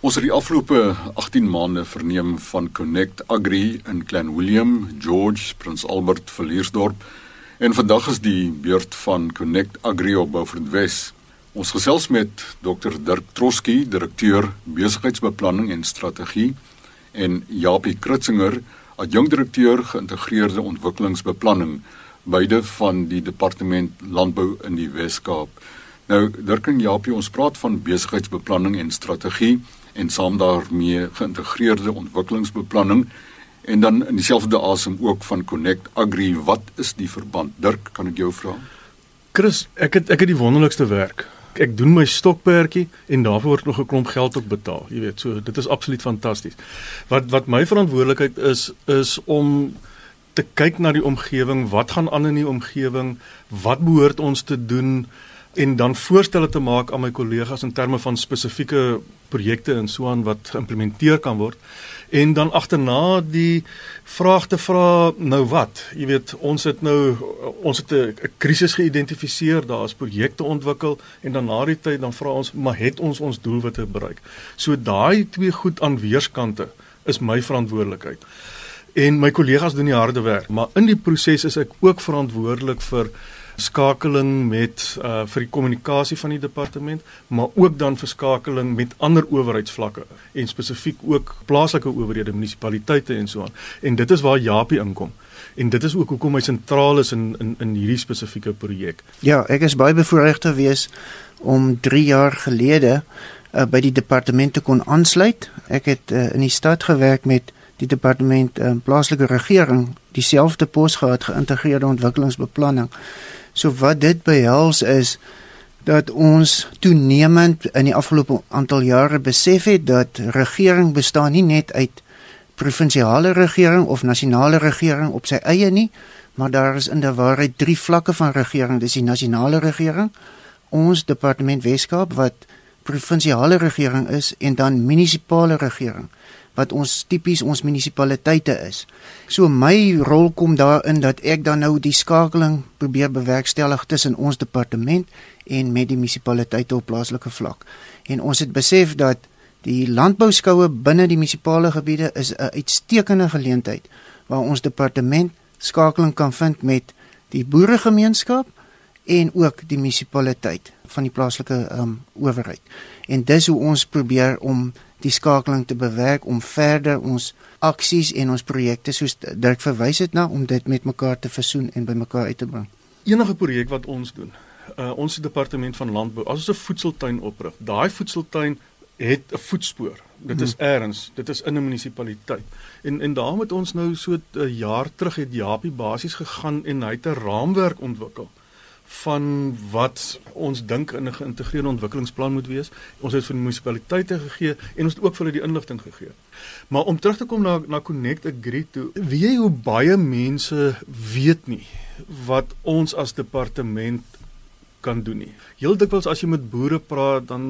Ons het die afgelope 18 maande verneem van Connect Agri in Klein Willem, George, Prins Albert, Villiersdorp en vandag is die beurt van Connect Agri op Beaufort Wes. Ons gesels met Dr Dirk Troski, direkteur besigheidsbeplanning en strategie en Japie Kritzinger, adjunkdirekteur geïntegreerde ontwikkelingsbeplanning beide van die departement landbou in die Wes-Kaap. Nou Dirk en Japie, ons praat van besigheidsbeplanning en strategie en saam daarmee geïntegreerde ontwikkelingsbeplanning en dan in dieselfde asem ook van Connect Agri. Wat is die verband? Dirk, kan ek jou vra? Chris, ek het ek het die wonderlikste werk. Ek doen my stokperdjie en daarvoor word nog 'n klomp geld ook betaal. Jy weet, so dit is absoluut fantasties. Wat wat my verantwoordelikheid is is om te kyk na die omgewing, wat gaan aan in die omgewing, wat behoort ons te doen? En dan voorstelle te maak aan my kollegas in terme van spesifieke projekte en so aan wat geïmplementeer kan word. En dan agterna die vraag te vra nou wat? Jy weet ons het nou ons het 'n krisis geïdentifiseer daar is projekte ontwikkel en dan na die tyd dan vra ons maar het ons ons doelwitte bereik? So daai twee goed aan weerskante is my verantwoordelikheid. En my kollegas doen die harde werk maar in die proses is ek ook verantwoordelik vir skakeling met uh vir die kommunikasie van die departement, maar ook dan verskakeling met ander owerheidsvlakke en spesifiek ook plaaslike owerhede, munisipaliteite en so aan. En dit is waar Japie inkom. En dit is ook hoekom hy sentraal is in in in hierdie spesifieke projek. Ja, ek is baie bevoorreg te wees om 3 jaar gelede uh, by die departement te kon aansluit. Ek het uh, in die stad gewerk met die departement uh, plaaslike regering dieselfde pos gehad geïntegreerde ontwikkelingsbeplanning. So wat dit behels is dat ons toenemend in die afgelope aantal jare besef het dat regering bestaan nie net uit provinsiale regering of nasionale regering op sy eie nie, maar daar is in die waarheid drie vlakke van regering. Dis die nasionale regering, ons departement Weskaap wat provinsiale regering is en dan munisipale regering wat ons tipies ons munisipaliteite is. So my rol kom daarin dat ek dan nou die skakeling probeer bewerkstellig tussen ons departement en met die munisipaliteite op plaaslike vlak. En ons het besef dat die landbouskoue binne die munisipale gebiede is 'n uitstekende geleentheid waar ons departement skakeling kan vind met die boeregemeenskap en ook die munisipaliteit van die plaaslike um, owerheid. En dis hoe ons probeer om die skakeling te bewerk om verder ons aksies en ons projekte soos Dirk verwys het na om dit met mekaar te versoen en bymekaar uit te bring. Enige projek wat ons doen, uh, ons departement van landbou, as ons 'n voedseltuin oprig, daai voedseltuin het 'n voetspoor. Dit is hmm. erns, dit is in 'n munisipaliteit. En en daarom het ons nou so 'n jaar terug het Japie basies gegaan en hy het 'n raamwerk ontwikkel van wat ons dink in 'n geïntegreerde ontwikkelingsplan moet wees. Ons het vir die munisipaliteite gegee en ons het ook vir hulle die inligting gegee. Maar om terug te kom na na Connect Agree toe, weet jy hoe baie mense weet nie wat ons as departement kan doen nie. Heel dikwels as jy met boere praat, dan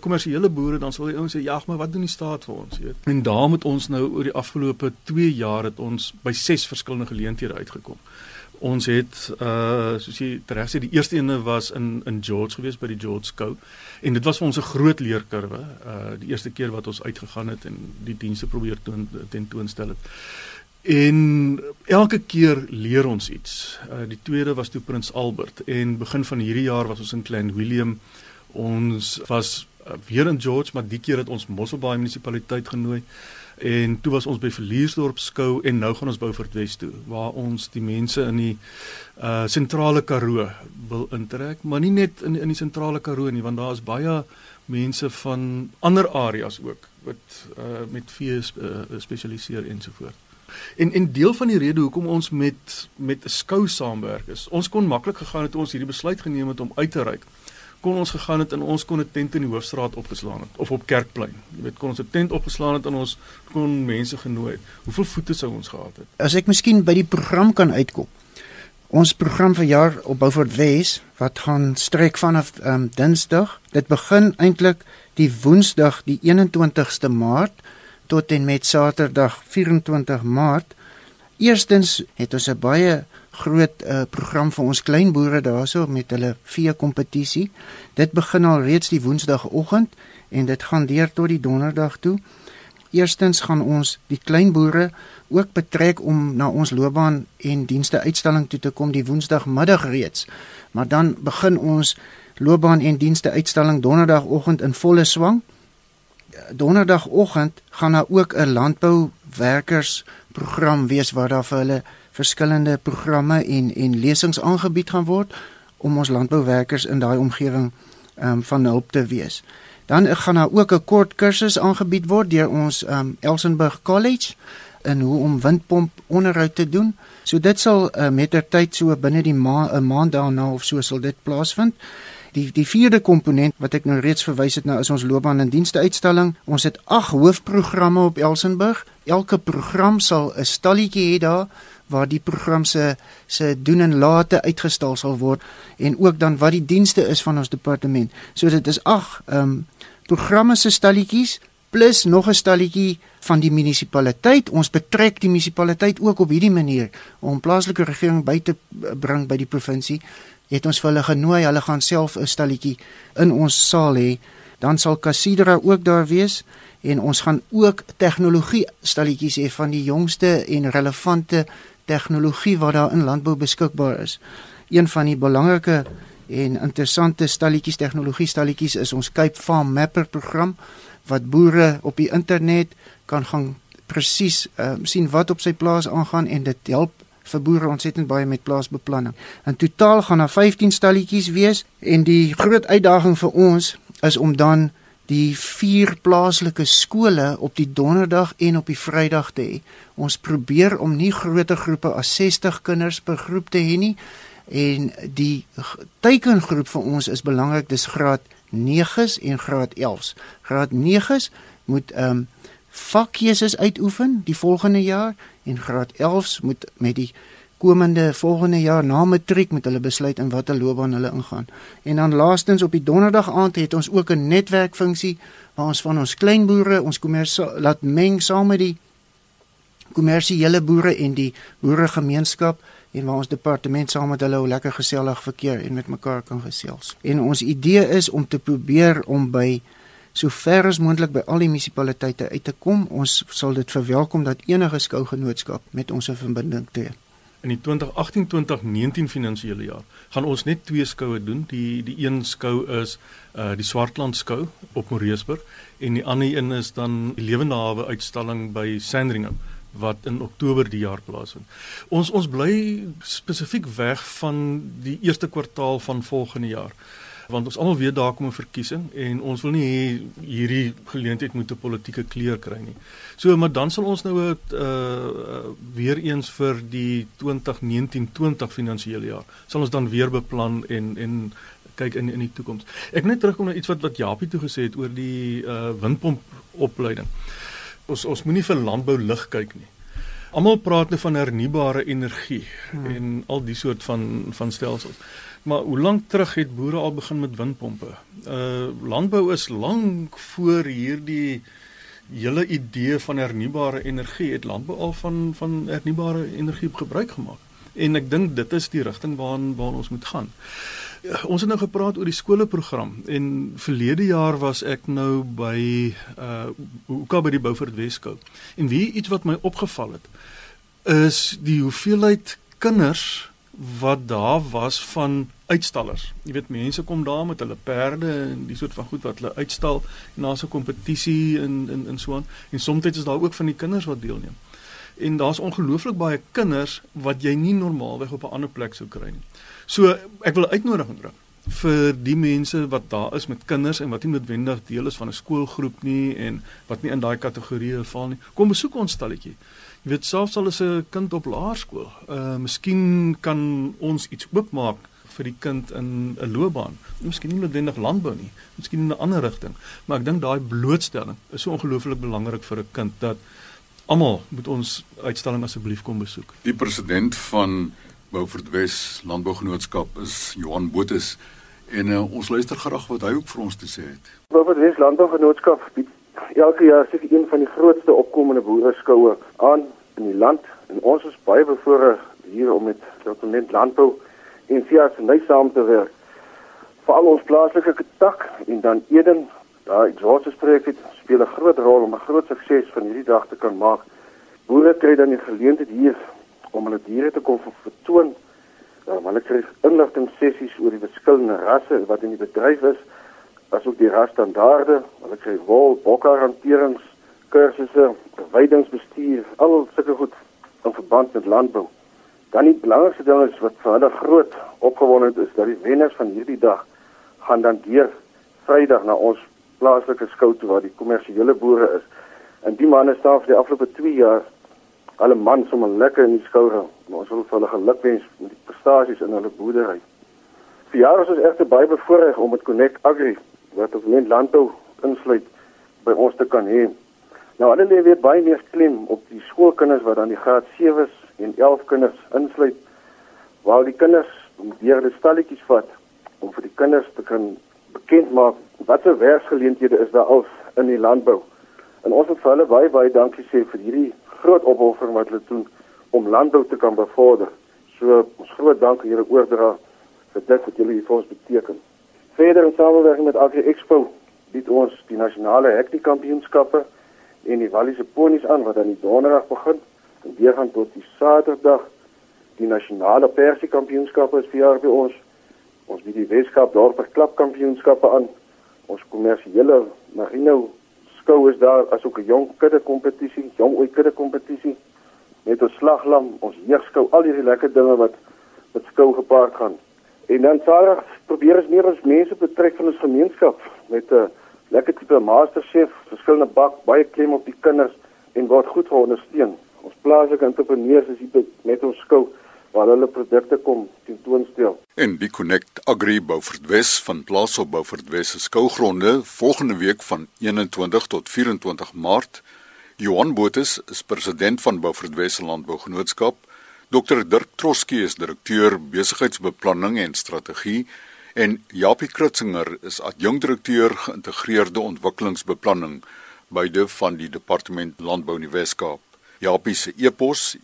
kommersiële boere, dan sal die ouens sê, "Ja, maar wat doen die staat vir ons?" weet. En daar moet ons nou oor die afgelope 2 jaar het ons by 6 verskillende geleenthede uitgekom. Ons het uh soos jy reg sê die eerste ene was in in George gewees by die George Skou en dit was vir ons 'n groot leerkurwe uh die eerste keer wat ons uitgegaan het en die dienste probeer toon tentoonstel het. En elke keer leer ons iets. Uh die tweede was toe Prins Albert en begin van hierdie jaar was ons in Klein Willem. Ons was uh, weer in George, maar die keer het ons Mosselbaai munisipaliteit genooi. En toe was ons by Verliersdorp skou en nou gaan ons Beaufort Wes toe waar ons die mense in die uh sentrale Karoo wil intrek, maar nie net in in die sentrale Karoo nie, want daar is baie mense van ander areas ook wat uh met vee uh, spesialiseer ensovoorts. En en deel van die rede hoekom ons met met 'n skou saamwerk is, ons kon maklik gegaan het toe ons hierdie besluit geneem het om uit te reik kon ons gegaan het en ons kon 'n tent in die hoofstraat opgeslaan het of op Kerkplein. Jy weet, kon ons 'n tent opgeslaan het en ons kon mense genooi het. Hoeveel voete sou ons gehad het? As ek miskien by die program kan uitkom. Ons program vir jaar op Beaufort Wes wat gaan strek vanaf um, Dinsdag. Dit begin eintlik die Woensdag die 21ste Maart tot en met Saterdag 24 Maart Eerstens het ons 'n baie groot uh, program vir ons kleinboere daarso met hulle vee kompetisie. Dit begin al reeds die woensdagoggend en dit gaan deur tot die donderdag toe. Eerstens gaan ons die kleinboere ook betrek om na ons loopbaan en dienste uitstalling toe te kom die woensdagmiddag reeds. Maar dan begin ons loopbaan en dienste uitstalling donderdagoggend in volle swang. Donderdagoggend gaan daar ook 'n landbouwerkers program wees waar daar vir hulle verskillende programme en en lesings aangebied gaan word om ons landbouwerkers in daai omgewing ehm um, van hulp te wees. Dan gaan daar ook 'n kort kursus aangebied word deur ons ehm um, Elsenburg College in hoe om windpomp onderhoud te doen. So dit sal uh, met ter tyd so binne die ma 'n maand daarna of so sal dit plaasvind. Die die vierde komponent wat ek nou reeds verwys het nou is ons loopbaan en dienste uitstalling. Ons het 8 hoofprogramme op Elsenburg. Elke program sal 'n stalletjie hê daar waar die program se se doen en late uitgestal sal word en ook dan wat die dienste is van ons departement. So dit is 8 ehm um, programme se stalletjies plus nog 'n stalletjie van die munisipaliteit. Ons betrek die munisipaliteit ook op hierdie manier om plaaslike regering by te bring by die provinsie. Het ons vir hulle genooi, hulle gaan self 'n stalletjie in ons saal hê. Dan sal Casidra ook daar wees en ons gaan ook tegnologie stalletjies hê van die jongste en relevante tegnologie wat daar in landbou beskikbaar is. Een van die belangrike en interessante stalletjies tegnologie stalletjies is ons Cape Farm Mapper program wat boere op die internet kan gaan presies uh, sien wat op sy plaas aangaan en dit help vir boere ontsettend baie met plaasbeplanning. In totaal gaan daar 15 stalletjies wees en die groot uitdaging vir ons is om dan die vier plaaslike skole op die donderdag en op die vrydag te hê. Ons probeer om nie groter groepe as 60 kinders per groep te hê nie en die teikengroep vir ons is belangrik dis graad 9s en graad 11s. Graad 9s moet ehm um, vakkeuses uitoefen die volgende jaar en graad 11s moet met die komende volgende jaar na matriek met hulle besluit in watter loopbaan hulle ingaan. En dan laastens op die donderdag aand het ons ook 'n netwerkfunksie waar ons van ons kleinboere, ons kommersie laat meng saam met die kommersiële boere en die boeregemeenskap en waar ons departement saam met hulle lekker gesellig verkeer en met mekaar kan gesels. En ons idee is om te probeer om by so ver as moontlik by al die munisipaliteite uit te kom. Ons sal dit verwelkom dat enige skougenootskap met ons 'n verbinding tree. In die 2018-2019 finansiële jaar gaan ons net twee skoue doen. Die die een skou is uh die Swartland skou op Moreesburg en die ander een is dan die Lewende Hawe uitstalling by Sandringham wat in Oktober die jaar plaasvind. Ons ons bly spesifiek weg van die eerste kwartaal van volgende jaar want ons almal weet daar kom 'n verkiesing en ons wil nie hê hierdie geleentheid moet 'n politieke kleur kry nie. So maar dan sal ons nou 'n uh, weer eens vir die 2019-20 finansiële jaar sal ons dan weer beplan en en kyk in in die toekoms. Ek net terugkom na iets wat wat Japie toe gesê het oor die uh, windpomp opleiding ons ons moenie vir landbou lig kyk nie. Almal praat nou van hernubare energie hmm. en al die soort van van stelsels. Maar hoe lank terug het boere al begin met windpompe? Uh landbou is lank voor hierdie hele idee van hernubare energie het landbou al van van hernubare energie gebruik gemaak. En ek dink dit is die rigting waarna waar ons moet gaan. Ja, ons het nou gepraat oor die skoolprogram en verlede jaar was ek nou by uh Hoeka by die Beaufort Weskou. En wie iets wat my opgeval het is die hoeveelheid kinders wat daar was van uitstallers. Jy weet mense kom daar met hulle perde en die soort van goed wat hulle uitstal en daar's 'n kompetisie in in in so aan en soms is daar ook van die kinders wat deelneem. En daar's ongelooflik baie kinders wat jy nie normaalweg op 'n ander plek sou kry nie. So ek wil uitnodiging bring vir die mense wat daar is met kinders en wat nie noodwendig deel is van 'n skoolgroep nie en wat nie in daai kategorieë val nie. Kom besoek ons stalletjie. Jy weet selfs al is 'n kind op laerskool, uh miskien kan ons iets oopmaak vir die kind in 'n loopbaan. Miskien nie noodwendig landbou nie, miskien in 'n ander rigting, maar ek dink daai blootstelling is so ongelooflik belangrik vir 'n kind dat almal moet ons uitstalling asseblief kom besoek. Die president van Beaufort Wes Landbougenootskap is Johan Botus en uh, ons luister graag wat hy ook vir ons te sê het. Beaufort Wes Landbougenootskap bied elke jaar seker een van die grootste opkomende boereskoue aan in die land En ons is baie bevoorreg hier om met Departement Landbou en Fiat se nuus saam te werk. Veral ons plaaslike tak en dan Eden, daai exhaust projek het speel 'n groot rol om 'n groot sukses van hierdie dag te kan maak. Boere kry dan die geleentheid hier om hulle diere te kom vertoon. Um, hulle kry inligting sessies oor die verskillende rasse wat in die bedryf is, asook die rasstandaarde. Hulle kry wol, bokke hanterings, kursusse, weidingsbestuur, al sulke goed in verband met landbou. Dan die belangrikste ding is wat vir hulle groot opgewonde is dat die wenners van hierdie dag gaan dan deur Vrydag na ons plaaslike skou toe waar die kommersiële boere is. En die manne staan vir die afgelope 2 jaar alle man sommer lekker in die skouer. Ons wil vir hulle geluk wens met die prestasies in hulle boerdery. Vir jare is ons egter baie bevoorreg om met Connect Agri wat op net landbou insluit by ons te kan hê. Nou hulle lê weer baie meer klem op die skoolkinders wat dan die graad 7s en 11 kinders insluit waar die kinders deur die stalletjies vat om vir die kinders te kan bekend maak watter werksgeleenthede is daar al in die landbou. En ons wil vir hulle baie baie dankie sê vir hierdie groot opoffering wat hulle doen om landbou te kan bevorder. So ons groot dank julle oordra vir dit wat julle hier vir ons beteken. Verder in samewerking met Agri Expo bied ons die nasionale hektie kampioenskappe en die Walliese ponies aan wat aan die donderdag begin en weer gaan tot die Saterdag. Die nasionale persie kampioenskappe is vir jaar by ons. Ons bied die Weskaap dorper klapkampioenskappe aan. Ons kommersiële Marino skou is daar asook 'n jong kudde kompetisie, jong ooi kudde kompetisie met ons slaglam, ons jeugskou, al hierdie lekker dinge wat met skou gepaard gaan. En dan Saterdag probeer ons meer as mense betrek van ons gemeenskap met 'n lekker tipe masterchef, verskillende bak, baie klem op die kinders en word goed geondersteun. Ons plaaslike entrepreneurs is hier met ons skou waar hulle produkte kom tentoonstel. En die Connect Agri Beaufort Wes van plaas op Beaufort Wes se skougronde volgende week van 21 tot 24 Maart. Johan Botus is president van Beaufort Wes Landbougenootskap. Dr Dirk Troskie is direkteur besigheidsbeplanning en strategie en Japie Kritzinger is adjunkdirekteur geïntegreerde ontwikkelingsbeplanning beide van die departement landbou in die Wes-Kaap. Japie se e-pos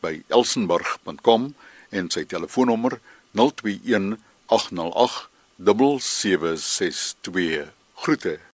japie.k@elsenburg.com en sy telefoonnommer 021 808 7762. Groete.